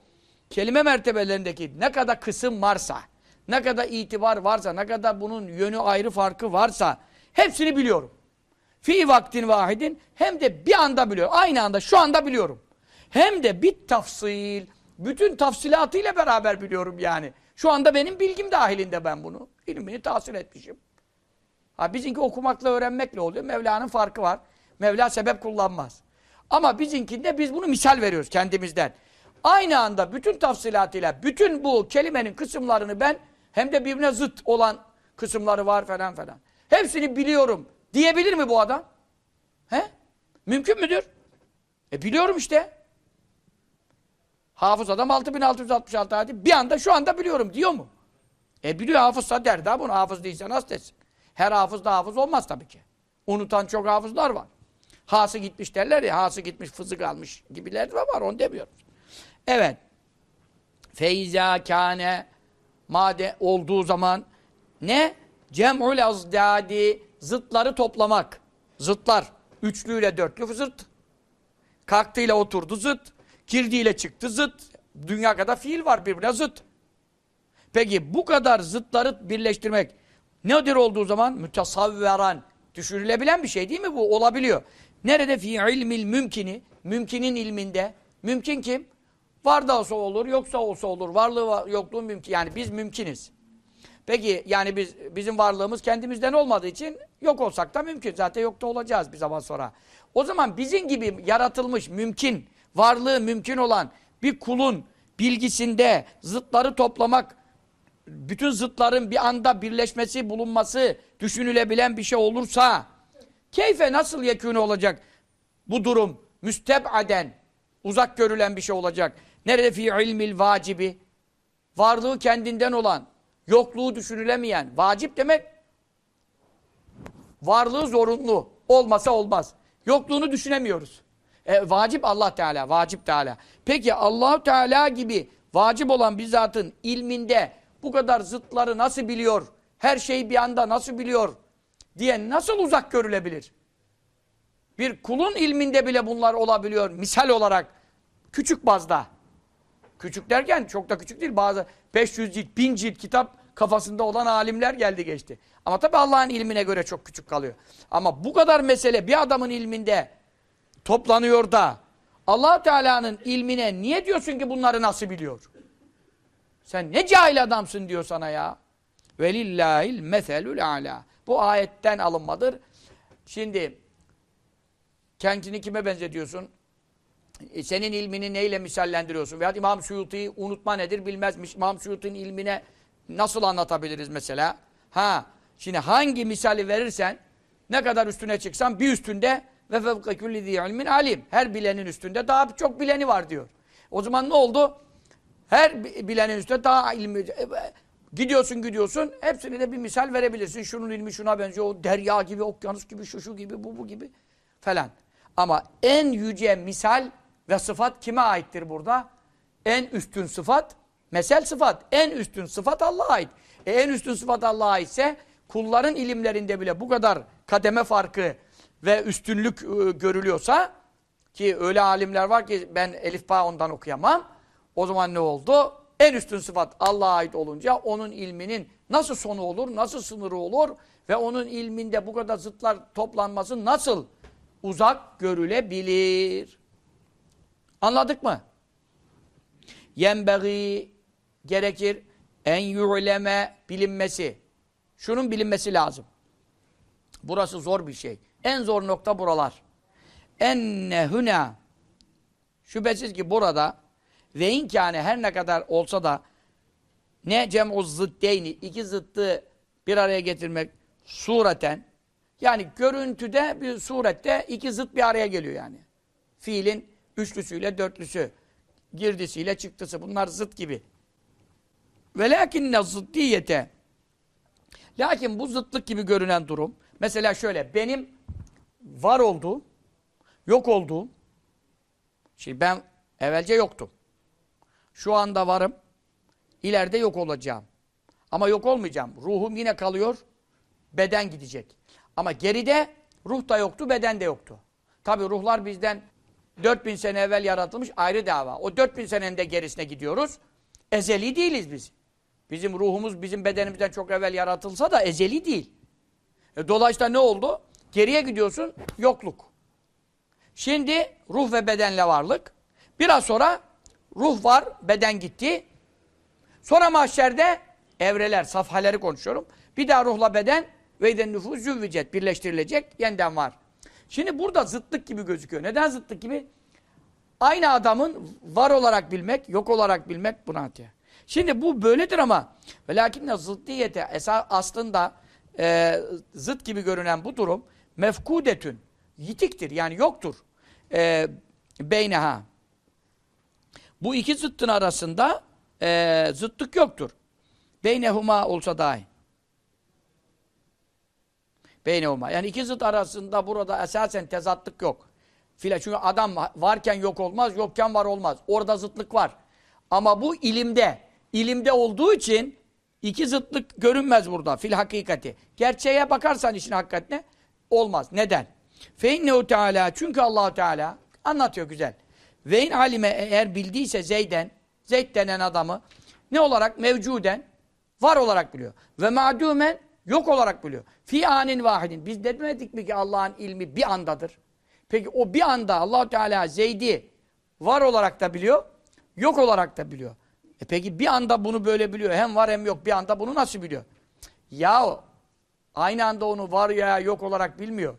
kelime mertebelerindeki ne kadar kısım varsa, ne kadar itibar varsa, ne kadar bunun yönü ayrı farkı varsa hepsini biliyorum. Fi vaktin vahidin hem de bir anda biliyorum. Aynı anda şu anda biliyorum. Hem de bir tafsil, bütün tafsilatıyla beraber biliyorum yani. Şu anda benim bilgim dahilinde ben bunu. İlmini tahsil etmişim. Ha bizimki okumakla öğrenmekle oluyor. Mevla'nın farkı var. Mevla sebep kullanmaz. Ama bizinkinde biz bunu misal veriyoruz kendimizden. Aynı anda bütün tafsilatıyla, bütün bu kelimenin kısımlarını ben hem de birbirine zıt olan kısımları var falan falan. Hepsini biliyorum diyebilir mi bu adam? He? Mümkün müdür? E biliyorum işte. Hafız adam 6666 hadi bir anda şu anda biliyorum diyor mu? E biliyor hafızsa der daha bunu hafız değilse nasıl desin? Her hafız da hafız olmaz tabii ki. Unutan çok hafızlar var. Hası gitmiş derler ya, hası gitmiş fızık almış gibiler de var, onu demiyoruz. Evet. Feyza kâne made olduğu zaman ne? Cem'ul azdadi zıtları toplamak. Zıtlar. Üçlüyle dörtlü zıt. Kalktığıyla oturdu zıt. Girdiğiyle çıktı zıt. Dünya kadar fiil var birbirine zıt. Peki bu kadar zıtları birleştirmek nedir olduğu zaman? Mütesavveran. Düşünülebilen bir şey değil mi bu? Olabiliyor. Nerede fi ilmil mümkini? Mümkinin ilminde. Mümkün kim? Var da olsa olur, yoksa olsa olur. Varlığı var, yokluğu mümkün. Yani biz mümkiniz. Peki yani biz bizim varlığımız kendimizden olmadığı için yok olsak da mümkün. Zaten yok olacağız bir zaman sonra. O zaman bizim gibi yaratılmış, mümkün, varlığı mümkün olan bir kulun bilgisinde zıtları toplamak, bütün zıtların bir anda birleşmesi, bulunması düşünülebilen bir şey olursa keyfe nasıl yekûne olacak bu durum? Müsteb'aden, uzak görülen bir şey olacak. Nerede fi ilmil vacibi? Varlığı kendinden olan, yokluğu düşünülemeyen. Vacip demek varlığı zorunlu. Olmasa olmaz. Yokluğunu düşünemiyoruz. E, vacip Allah Teala, vacip Teala. Peki Allahu Teala gibi vacip olan bir zatın ilminde bu kadar zıtları nasıl biliyor? Her şeyi bir anda nasıl biliyor? diye nasıl uzak görülebilir? Bir kulun ilminde bile bunlar olabiliyor misal olarak küçük bazda. Küçük derken çok da küçük değil. Bazı 500 cilt, 1000 cilt kitap kafasında olan alimler geldi geçti. Ama tabi Allah'ın ilmine göre çok küçük kalıyor. Ama bu kadar mesele bir adamın ilminde toplanıyor da allah Teala'nın ilmine niye diyorsun ki bunları nasıl biliyor? Sen ne cahil adamsın diyor sana ya. Velillahil meselül ala. Bu ayetten alınmadır. Şimdi kendini kime benzetiyorsun? E, senin ilmini neyle misallendiriyorsun? Veya İmam Suyuti'yi unutma nedir bilmezmiş. İmam Suyuti'nin ilmine nasıl anlatabiliriz mesela? Ha, şimdi hangi misali verirsen ne kadar üstüne çıksan bir üstünde ve fevke külli ilmin alim. Her bilenin üstünde daha çok bileni var diyor. O zaman ne oldu? Her bilenin üstünde daha ilmi... E, gidiyorsun gidiyorsun, hepsine de bir misal verebilirsin. Şunun ilmi şuna benziyor, o derya gibi, okyanus gibi, şu şu gibi, bu bu gibi falan. Ama en yüce misal ve sıfat kime aittir burada? En üstün sıfat, mesel sıfat. En üstün sıfat Allah'a ait. E en üstün sıfat Allah'a aitse kulların ilimlerinde bile bu kadar kademe farkı ve üstünlük e, görülüyorsa ki öyle alimler var ki ben Elif Ba ondan okuyamam. O zaman ne oldu? En üstün sıfat Allah'a ait olunca onun ilminin nasıl sonu olur, nasıl sınırı olur ve onun ilminde bu kadar zıtlar toplanması nasıl uzak görülebilir? Anladık mı? Yenbeği gerekir en yu'leme bilinmesi. Şunun bilinmesi lazım. Burası zor bir şey. En zor nokta buralar. Enne hüna şüphesiz ki burada ve inkâne her ne kadar olsa da ne cem'u zıddeyni iki zıttı bir araya getirmek sureten yani görüntüde bir surette iki zıt bir araya geliyor yani. Fiilin üçlüsüyle dörtlüsü, girdisiyle çıktısı bunlar zıt gibi. Ve lakinne zıddiyete Lakin bu zıtlık gibi görünen durum mesela şöyle benim var olduğum yok olduğum şimdi ben evvelce yoktum. Şu anda varım. ileride yok olacağım. Ama yok olmayacağım. Ruhum yine kalıyor. Beden gidecek. Ama geride ruh da yoktu, beden de yoktu. Tabi ruhlar bizden 4000 sene evvel yaratılmış ayrı dava. O 4000 senenin de gerisine gidiyoruz. Ezeli değiliz biz. Bizim ruhumuz bizim bedenimizden çok evvel yaratılsa da ezeli değil. E, dolayısıyla ne oldu? Geriye gidiyorsun, yokluk. Şimdi ruh ve bedenle varlık. Biraz sonra ruh var, beden gitti. Sonra mahşerde evreler, safhaleri konuşuyorum. Bir daha ruhla beden ve den nüfus züvvicet birleştirilecek, yeniden var. Şimdi burada zıtlık gibi gözüküyor. Neden zıtlık gibi? Aynı adamın var olarak bilmek, yok olarak bilmek buna atıyor. Şimdi bu böyledir ama ve lakinne zıddiyete esas aslında e, zıt gibi görünen bu durum mefkudetün yitiktir yani yoktur. E, beyneha. Bu iki zıttın arasında e, zıtlık yoktur. Beynehuma olsa dahi. Beynehuma. Yani iki zıt arasında burada esasen tezatlık yok. Çünkü adam varken yok olmaz, yokken var olmaz. Orada zıtlık var. Ama bu ilimde, ilimde olduğu için iki zıtlık görünmez burada fil hakikati. Gerçeğe bakarsan işin hakikatine olmaz. Neden? Fe Teala çünkü Allahu Teala anlatıyor güzel. Ve in alime eğer bildiyse Zeyden, Zeyd denen adamı ne olarak? Mevcuden, var olarak biliyor. Ve madumen, yok olarak biliyor. Fi anin vahidin. Biz demedik mi ki Allah'ın ilmi bir andadır? Peki o bir anda allah Teala Zeyd'i var olarak da biliyor, yok olarak da biliyor. E peki bir anda bunu böyle biliyor. Hem var hem yok. Bir anda bunu nasıl biliyor? Ya aynı anda onu var ya yok olarak bilmiyor.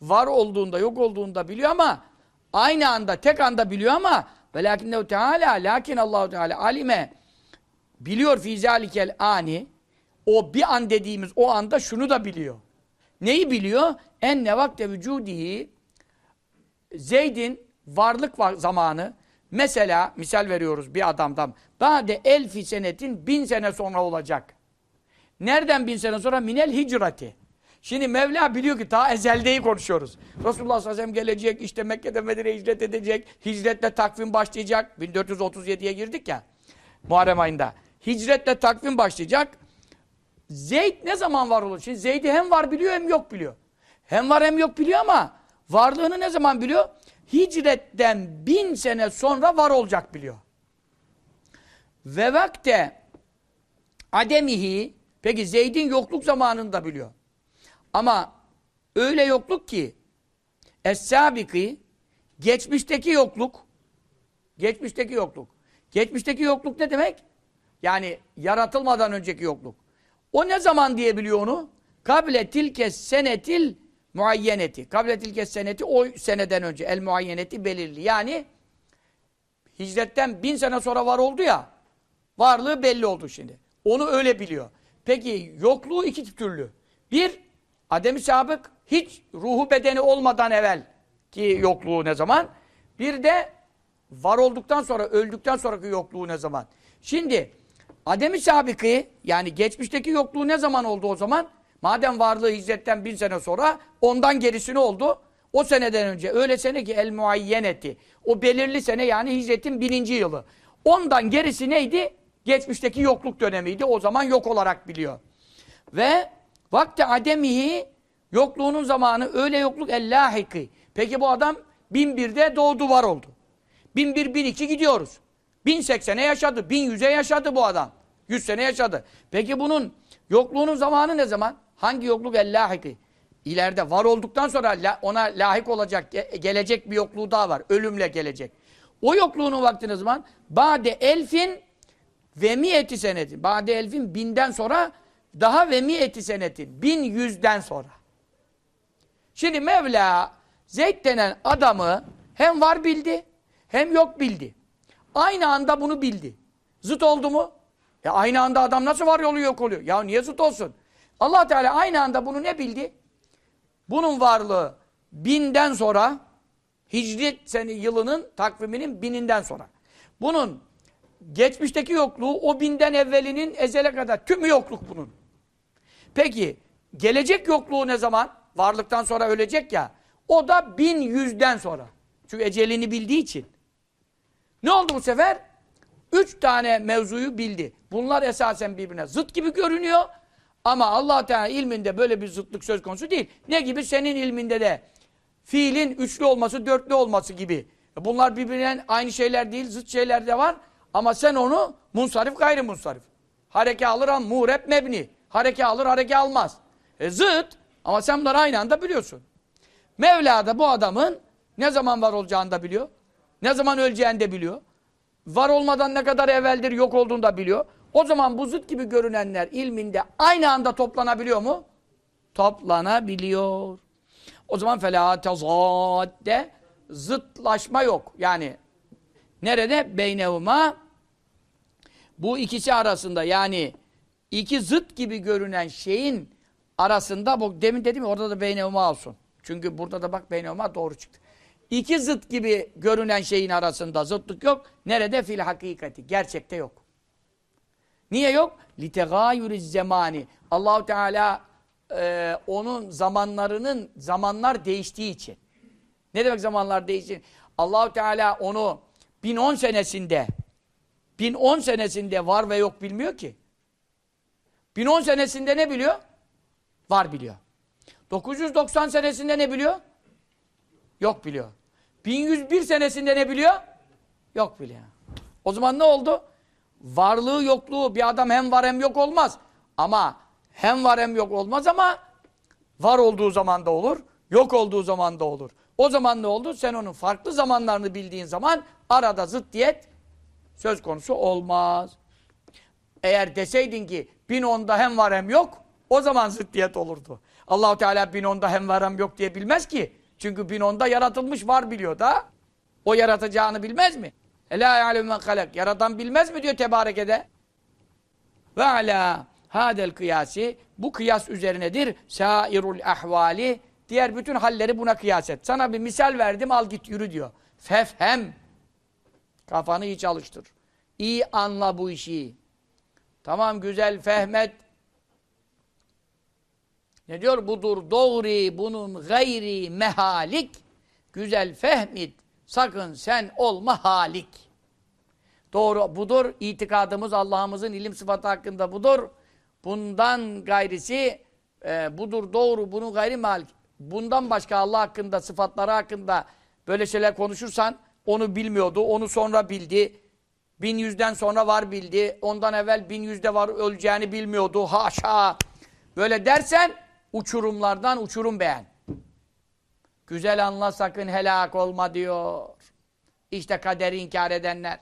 Var olduğunda, yok olduğunda biliyor ama Aynı anda, tek anda biliyor ama velakinnehu teala lakin Allahu Teala alime biliyor fi zalikel ani o bir an dediğimiz o anda şunu da biliyor. Neyi biliyor? En ne vakte vücudihi Zeyd'in varlık var zamanı mesela misal veriyoruz bir adamdan bade elfi senetin bin sene sonra olacak. Nereden bin sene sonra? Minel hicrati. Şimdi Mevla biliyor ki ta ezeldeyi konuşuyoruz. Resulullah sallallahu aleyhi ve sellem gelecek, işte Mekke'de Medine'ye hicret edecek, hicretle takvim başlayacak. 1437'ye girdik ya, Muharrem ayında. Hicretle takvim başlayacak. Zeyd ne zaman var olur? Şimdi Zeyd'i hem var biliyor hem yok biliyor. Hem var hem yok biliyor ama varlığını ne zaman biliyor? Hicretten bin sene sonra var olacak biliyor. Ve vakte ademihi peki Zeyd'in yokluk zamanını da biliyor. Ama öyle yokluk ki Es-sabiki geçmişteki yokluk geçmişteki yokluk Geçmişteki yokluk ne demek? Yani yaratılmadan önceki yokluk. O ne zaman diyebiliyor onu? Kable tilke senetil muayyeneti. Kable tilke seneti o seneden önce. El muayyeneti belirli. Yani hicretten bin sene sonra var oldu ya. Varlığı belli oldu şimdi. Onu öyle biliyor. Peki yokluğu iki türlü. Bir, ademi sabık hiç ruhu bedeni olmadan evvel ki yokluğu ne zaman? Bir de var olduktan sonra, öldükten sonraki yokluğu ne zaman? Şimdi ademi sabıkı yani geçmişteki yokluğu ne zaman oldu o zaman? Madem varlığı hicretten bin sene sonra ondan gerisini oldu. O seneden önce öyle sene ki el muayyeneti. O belirli sene yani hicretin bininci yılı. Ondan gerisi neydi? Geçmişteki yokluk dönemiydi. O zaman yok olarak biliyor. Ve vakti ademihi yokluğunun zamanı öyle yokluk ellahiki. Peki bu adam bin birde doğdu var oldu. Bin bir, bin iki gidiyoruz. Bin seksene yaşadı, bin yüze yaşadı bu adam. Yüz sene yaşadı. Peki bunun yokluğunun zamanı ne zaman? Hangi yokluk ellahiki? İleride var olduktan sonra ona layık olacak, gelecek bir yokluğu daha var. Ölümle gelecek. O yokluğunun vakti ne zaman? Bade elfin ve miyeti senetin. Bade elfin binden sonra daha ve miyeti senetin. Bin yüzden sonra. Şimdi Mevla Zeyd denen adamı hem var bildi hem yok bildi. Aynı anda bunu bildi. Zıt oldu mu? E aynı anda adam nasıl var yolu yok oluyor? Ya niye zıt olsun? allah Teala aynı anda bunu ne bildi? Bunun varlığı binden sonra Hicri seni yılının takviminin bininden sonra. Bunun geçmişteki yokluğu o binden evvelinin ezele kadar tümü yokluk bunun. Peki gelecek yokluğu ne zaman? Varlıktan sonra ölecek ya. O da bin yüzden sonra. Çünkü ecelini bildiği için. Ne oldu bu sefer? Üç tane mevzuyu bildi. Bunlar esasen birbirine zıt gibi görünüyor. Ama allah Teala ilminde böyle bir zıtlık söz konusu değil. Ne gibi? Senin ilminde de fiilin üçlü olması, dörtlü olması gibi. Bunlar birbirinden aynı şeyler değil, zıt şeyler de var. Ama sen onu munsarif gayri munsarif. Hareke alır an muğrep mebni. Hareke alır, hareke almaz. E zıt ama sen bunları aynı anda biliyorsun. Mevla da bu adamın ne zaman var olacağını da biliyor. Ne zaman öleceğini de biliyor. Var olmadan ne kadar evveldir yok olduğunu da biliyor. O zaman bu zıt gibi görünenler ilminde aynı anda toplanabiliyor mu? Toplanabiliyor. O zaman felâ tezâdde zıtlaşma yok. Yani nerede? Beynevma bu ikisi arasında yani iki zıt gibi görünen şeyin arasında bu demin dedim ya orada da beynevma olsun. Çünkü burada da bak beynevma doğru çıktı. İki zıt gibi görünen şeyin arasında zıtlık yok. Nerede? Fil hakikati. Gerçekte yok. Niye yok? Litegayuriz zemani. Allahu Teala e, onun zamanlarının zamanlar değiştiği için. Ne demek zamanlar değiştiği? Allahu Teala onu 1010 senesinde 1010 senesinde var ve yok bilmiyor ki. 1010 senesinde ne biliyor? Var biliyor. 990 senesinde ne biliyor? Yok biliyor. 1101 senesinde ne biliyor? Yok biliyor. O zaman ne oldu? Varlığı yokluğu bir adam hem var hem yok olmaz. Ama hem var hem yok olmaz ama var olduğu zaman da olur, yok olduğu zaman da olur. O zaman ne oldu? Sen onun farklı zamanlarını bildiğin zaman arada zıddiyet söz konusu olmaz. Eğer deseydin ki bin onda hem var hem yok, o zaman zıddiyet olurdu. Allahu Teala bin onda hem var hem yok diye bilmez ki. Çünkü bin onda yaratılmış var biliyor da. O yaratacağını bilmez mi? Ela ya'lem men halak. Yaratan bilmez mi diyor tebarekede. Ve ala hadel kıyasi bu kıyas üzerinedir. Sairul ahvali diğer bütün halleri buna kıyas et. Sana bir misal verdim al git yürü diyor. Fefhem. Kafanı iyi çalıştır. İyi anla bu işi. Tamam güzel fehmet. Ne diyor? Budur doğri bunun gayri mehalik. Güzel fehmit. Sakın sen olma halik. Doğru budur. İtikadımız Allah'ımızın ilim sıfatı hakkında budur. Bundan gayrisi e, budur doğru. Bunun gayri mehalik. Bundan başka Allah hakkında, sıfatları hakkında böyle şeyler konuşursan onu bilmiyordu. Onu sonra bildi. Bin yüzden sonra var bildi. Ondan evvel bin yüzde var öleceğini bilmiyordu. Haşa. Böyle dersen uçurumlardan uçurum beğen. Güzel anla sakın helak olma diyor. İşte kaderi inkar edenler.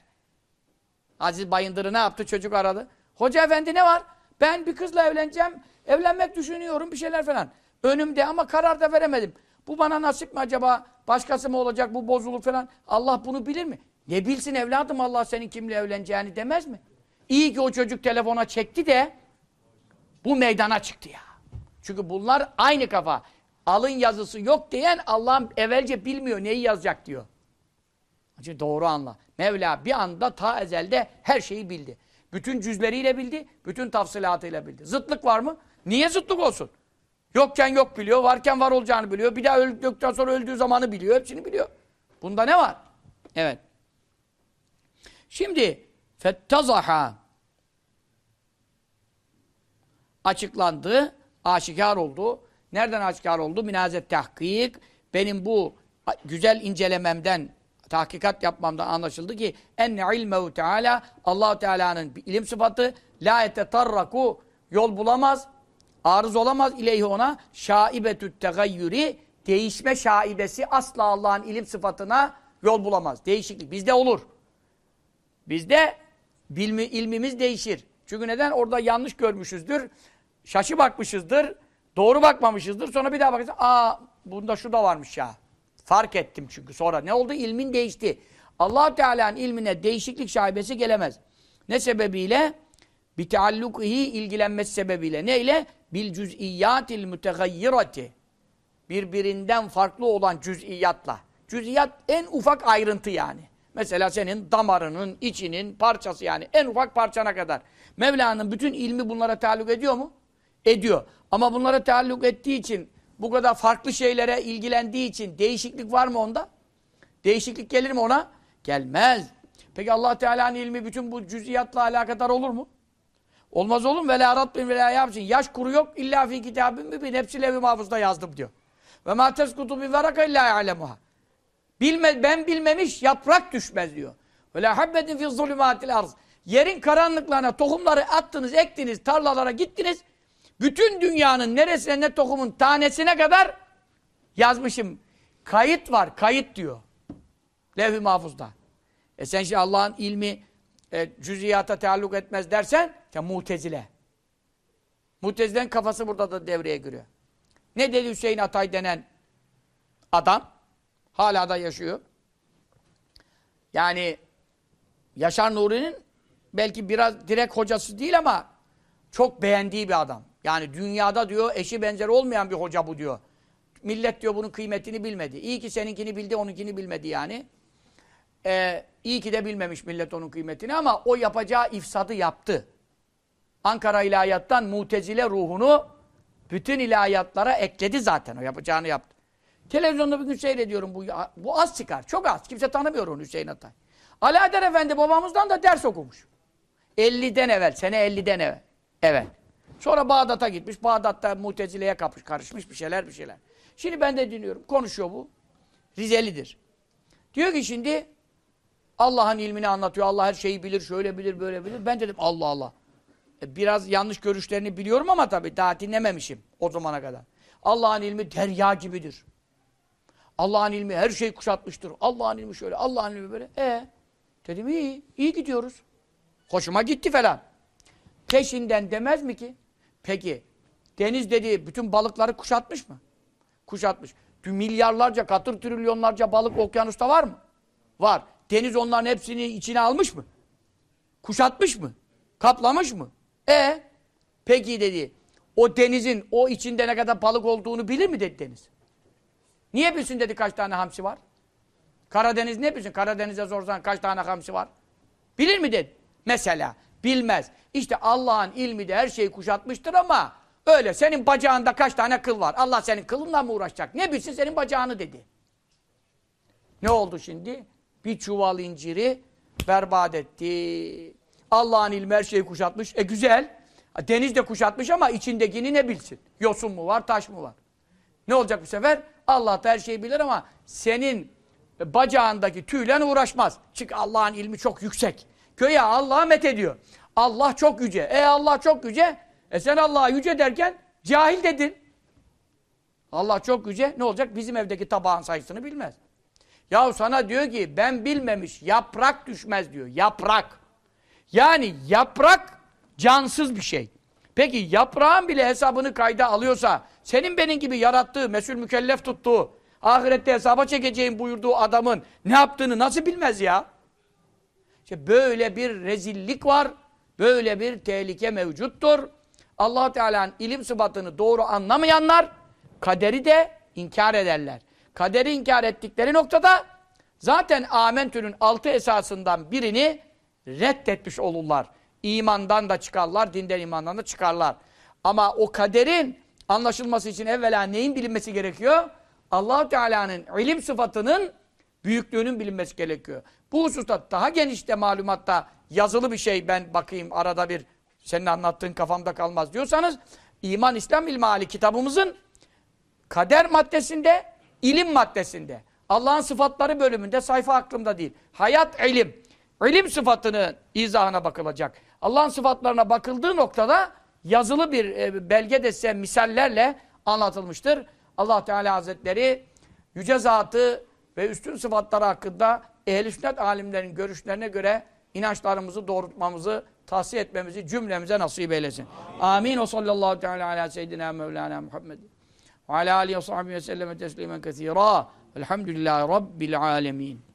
Aziz Bayındır'ı ne yaptı? Çocuk aradı. Hoca efendi ne var? Ben bir kızla evleneceğim. Evlenmek düşünüyorum bir şeyler falan. Önümde ama karar da veremedim. Bu bana nasip mi acaba? Başkası mı olacak bu bozulur falan. Allah bunu bilir mi? Ne bilsin evladım Allah senin kimle evleneceğini demez mi? İyi ki o çocuk telefona çekti de bu meydana çıktı ya. Çünkü bunlar aynı kafa. Alın yazısı yok diyen Allah'ım evvelce bilmiyor neyi yazacak diyor. Çünkü doğru anla. Mevla bir anda ta ezelde her şeyi bildi. Bütün cüzleriyle bildi, bütün tafsilatıyla bildi. Zıtlık var mı? Niye zıtlık olsun? Yokken yok biliyor, varken var olacağını biliyor. Bir daha öldükten sonra öldüğü zamanı biliyor, hepsini biliyor. Bunda ne var? Evet. Şimdi fettazaha açıklandı, aşikar oldu. Nereden aşikar oldu? Minazet tahkik. Benim bu güzel incelememden, tahkikat yapmamdan anlaşıldı ki enne ilmehu teala Allahu Teala'nın ilim sıfatı la etetarraku yol bulamaz, arız olamaz ileyhi ona şaibetü't tegayyüri değişme şaibesi asla Allah'ın ilim sıfatına yol bulamaz. Değişiklik bizde olur. Bizde bilmi, ilmimiz değişir. Çünkü neden? Orada yanlış görmüşüzdür. Şaşı bakmışızdır. Doğru bakmamışızdır. Sonra bir daha bakacağız. Aa bunda şu da varmış ya. Fark ettim çünkü sonra. Ne oldu? İlmin değişti. allah Teala'nın ilmine değişiklik şaibesi gelemez. Ne sebebiyle? Bir teallukihi ilgilenmesi sebebiyle. Neyle? Bil cüz'iyyatil mütegayyirati. Birbirinden farklı olan cüz'iyatla. Cüz'iyat en ufak ayrıntı yani. Mesela senin damarının, içinin parçası yani en ufak parçana kadar. Mevla'nın bütün ilmi bunlara taalluk ediyor mu? Ediyor. Ama bunlara taalluk ettiği için, bu kadar farklı şeylere ilgilendiği için değişiklik var mı onda? Değişiklik gelir mi ona? Gelmez. Peki allah Teala'nın ilmi bütün bu cüziyatla alakadar olur mu? Olmaz olur mu? Ve la rabbin ve la. Yaş kuru yok. illa fi kitabın mübin. Hepsi levi mahfuzda yazdım diyor. Ve ma teskutu bi veraka illa ya'lemuha. Bilme, ben bilmemiş yaprak düşmez diyor. Ve la habbetin fi zulümatil arz. Yerin karanlıklarına tohumları attınız, ektiniz, tarlalara gittiniz. Bütün dünyanın neresine ne tohumun tanesine kadar yazmışım. Kayıt var, kayıt diyor. Levh-i mahfuzda. E sen şimdi Allah'ın ilmi e, cüziyata taalluk etmez dersen, ya mutezile. Mutezile'nin kafası burada da devreye giriyor. Ne dedi Hüseyin Atay denen adam? Hala da yaşıyor. Yani Yaşar Nuri'nin belki biraz direkt hocası değil ama çok beğendiği bir adam. Yani dünyada diyor eşi benzeri olmayan bir hoca bu diyor. Millet diyor bunun kıymetini bilmedi. İyi ki seninkini bildi, onunkini bilmedi yani. Ee, iyi ki de bilmemiş millet onun kıymetini ama o yapacağı ifsadı yaptı. Ankara ilahiyattan mutezile ruhunu bütün ilahiyatlara ekledi zaten. O yapacağını yaptı. Televizyonda bir gün seyrediyorum bu, bu az çıkar. Çok az. Kimse tanımıyor onu Hüseyin Atay. Alaeddin Efendi babamızdan da ders okumuş. 50'den evvel, sene 50'den evvel. Evet. Sonra Bağdat'a gitmiş. Bağdat'ta Mutezile'ye karışmış bir şeyler bir şeyler. Şimdi ben de dinliyorum. Konuşuyor bu. Rizelidir. Diyor ki şimdi Allah'ın ilmini anlatıyor. Allah her şeyi bilir, şöyle bilir, böyle bilir. Ben dedim Allah Allah. E, biraz yanlış görüşlerini biliyorum ama tabii daha dinlememişim o zamana kadar. Allah'ın ilmi derya gibidir. Allah'ın ilmi her şeyi kuşatmıştır. Allah'ın ilmi şöyle, Allah'ın ilmi böyle. E dedim iyi, iyi gidiyoruz. Hoşuma gitti falan. Peşinden demez mi ki? Peki, deniz dediği bütün balıkları kuşatmış mı? Kuşatmış. Milyarlarca, katır trilyonlarca balık okyanusta var mı? Var. Deniz onların hepsini içine almış mı? Kuşatmış mı? Kaplamış mı? E peki dedi. O denizin o içinde ne kadar balık olduğunu bilir mi dedi deniz? Niye bilsin dedi kaç tane hamsi var? Karadeniz ne bilsin? Karadeniz'e sorsan kaç tane hamsi var? Bilir mi dedi? Mesela bilmez. İşte Allah'ın ilmi de her şeyi kuşatmıştır ama öyle senin bacağında kaç tane kıl var? Allah senin kılınla mı uğraşacak? Ne bilsin senin bacağını dedi. Ne oldu şimdi? Bir çuval inciri berbat etti. Allah'ın ilmi her şeyi kuşatmış. E güzel. Deniz de kuşatmış ama içindekini ne bilsin? Yosun mu var, taş mı var? Ne olacak bu sefer? Allah da her şeyi bilir ama senin bacağındaki tüyle uğraşmaz. Çünkü Allah'ın ilmi çok yüksek. Köye Allah'a met ediyor. Allah çok yüce. E Allah çok yüce. E sen Allah'a yüce derken cahil dedin. Allah çok yüce. Ne olacak? Bizim evdeki tabağın sayısını bilmez. Ya sana diyor ki ben bilmemiş yaprak düşmez diyor. Yaprak. Yani yaprak cansız bir şey. Peki yaprağın bile hesabını kayda alıyorsa, senin benim gibi yarattığı, mesul mükellef tuttuğu, ahirette hesaba çekeceğim buyurduğu adamın ne yaptığını nasıl bilmez ya? İşte böyle bir rezillik var, böyle bir tehlike mevcuttur. allah Teala'nın ilim sıfatını doğru anlamayanlar, kaderi de inkar ederler. Kaderi inkar ettikleri noktada zaten amentünün altı esasından birini reddetmiş olurlar. İmandan da çıkarlar, dinden imandan da çıkarlar. Ama o kaderin anlaşılması için evvela neyin bilinmesi gerekiyor? allah Teala'nın ilim sıfatının büyüklüğünün bilinmesi gerekiyor. Bu hususta daha genişte malumatta yazılı bir şey ben bakayım arada bir senin anlattığın kafamda kalmaz diyorsanız İman İslam İlmihali kitabımızın kader maddesinde, ilim maddesinde, Allah'ın sıfatları bölümünde sayfa aklımda değil. Hayat ilim. İlim sıfatının izahına bakılacak. Allah'ın sıfatlarına bakıldığı noktada yazılı bir e, belge dese misallerle anlatılmıştır. Allah Teala Hazretleri yüce zatı ve üstün sıfatları hakkında ehl-i sünnet alimlerin görüşlerine göre inançlarımızı doğrultmamızı, tahsiye etmemizi cümlemize nasip eylesin. Amin. O sallallahu teala ala seyyidina Mevlana Muhammed. Ve ala alihi ve sahbihi ve selleme teslimen kethira. Elhamdülillahi Rabbil alemin.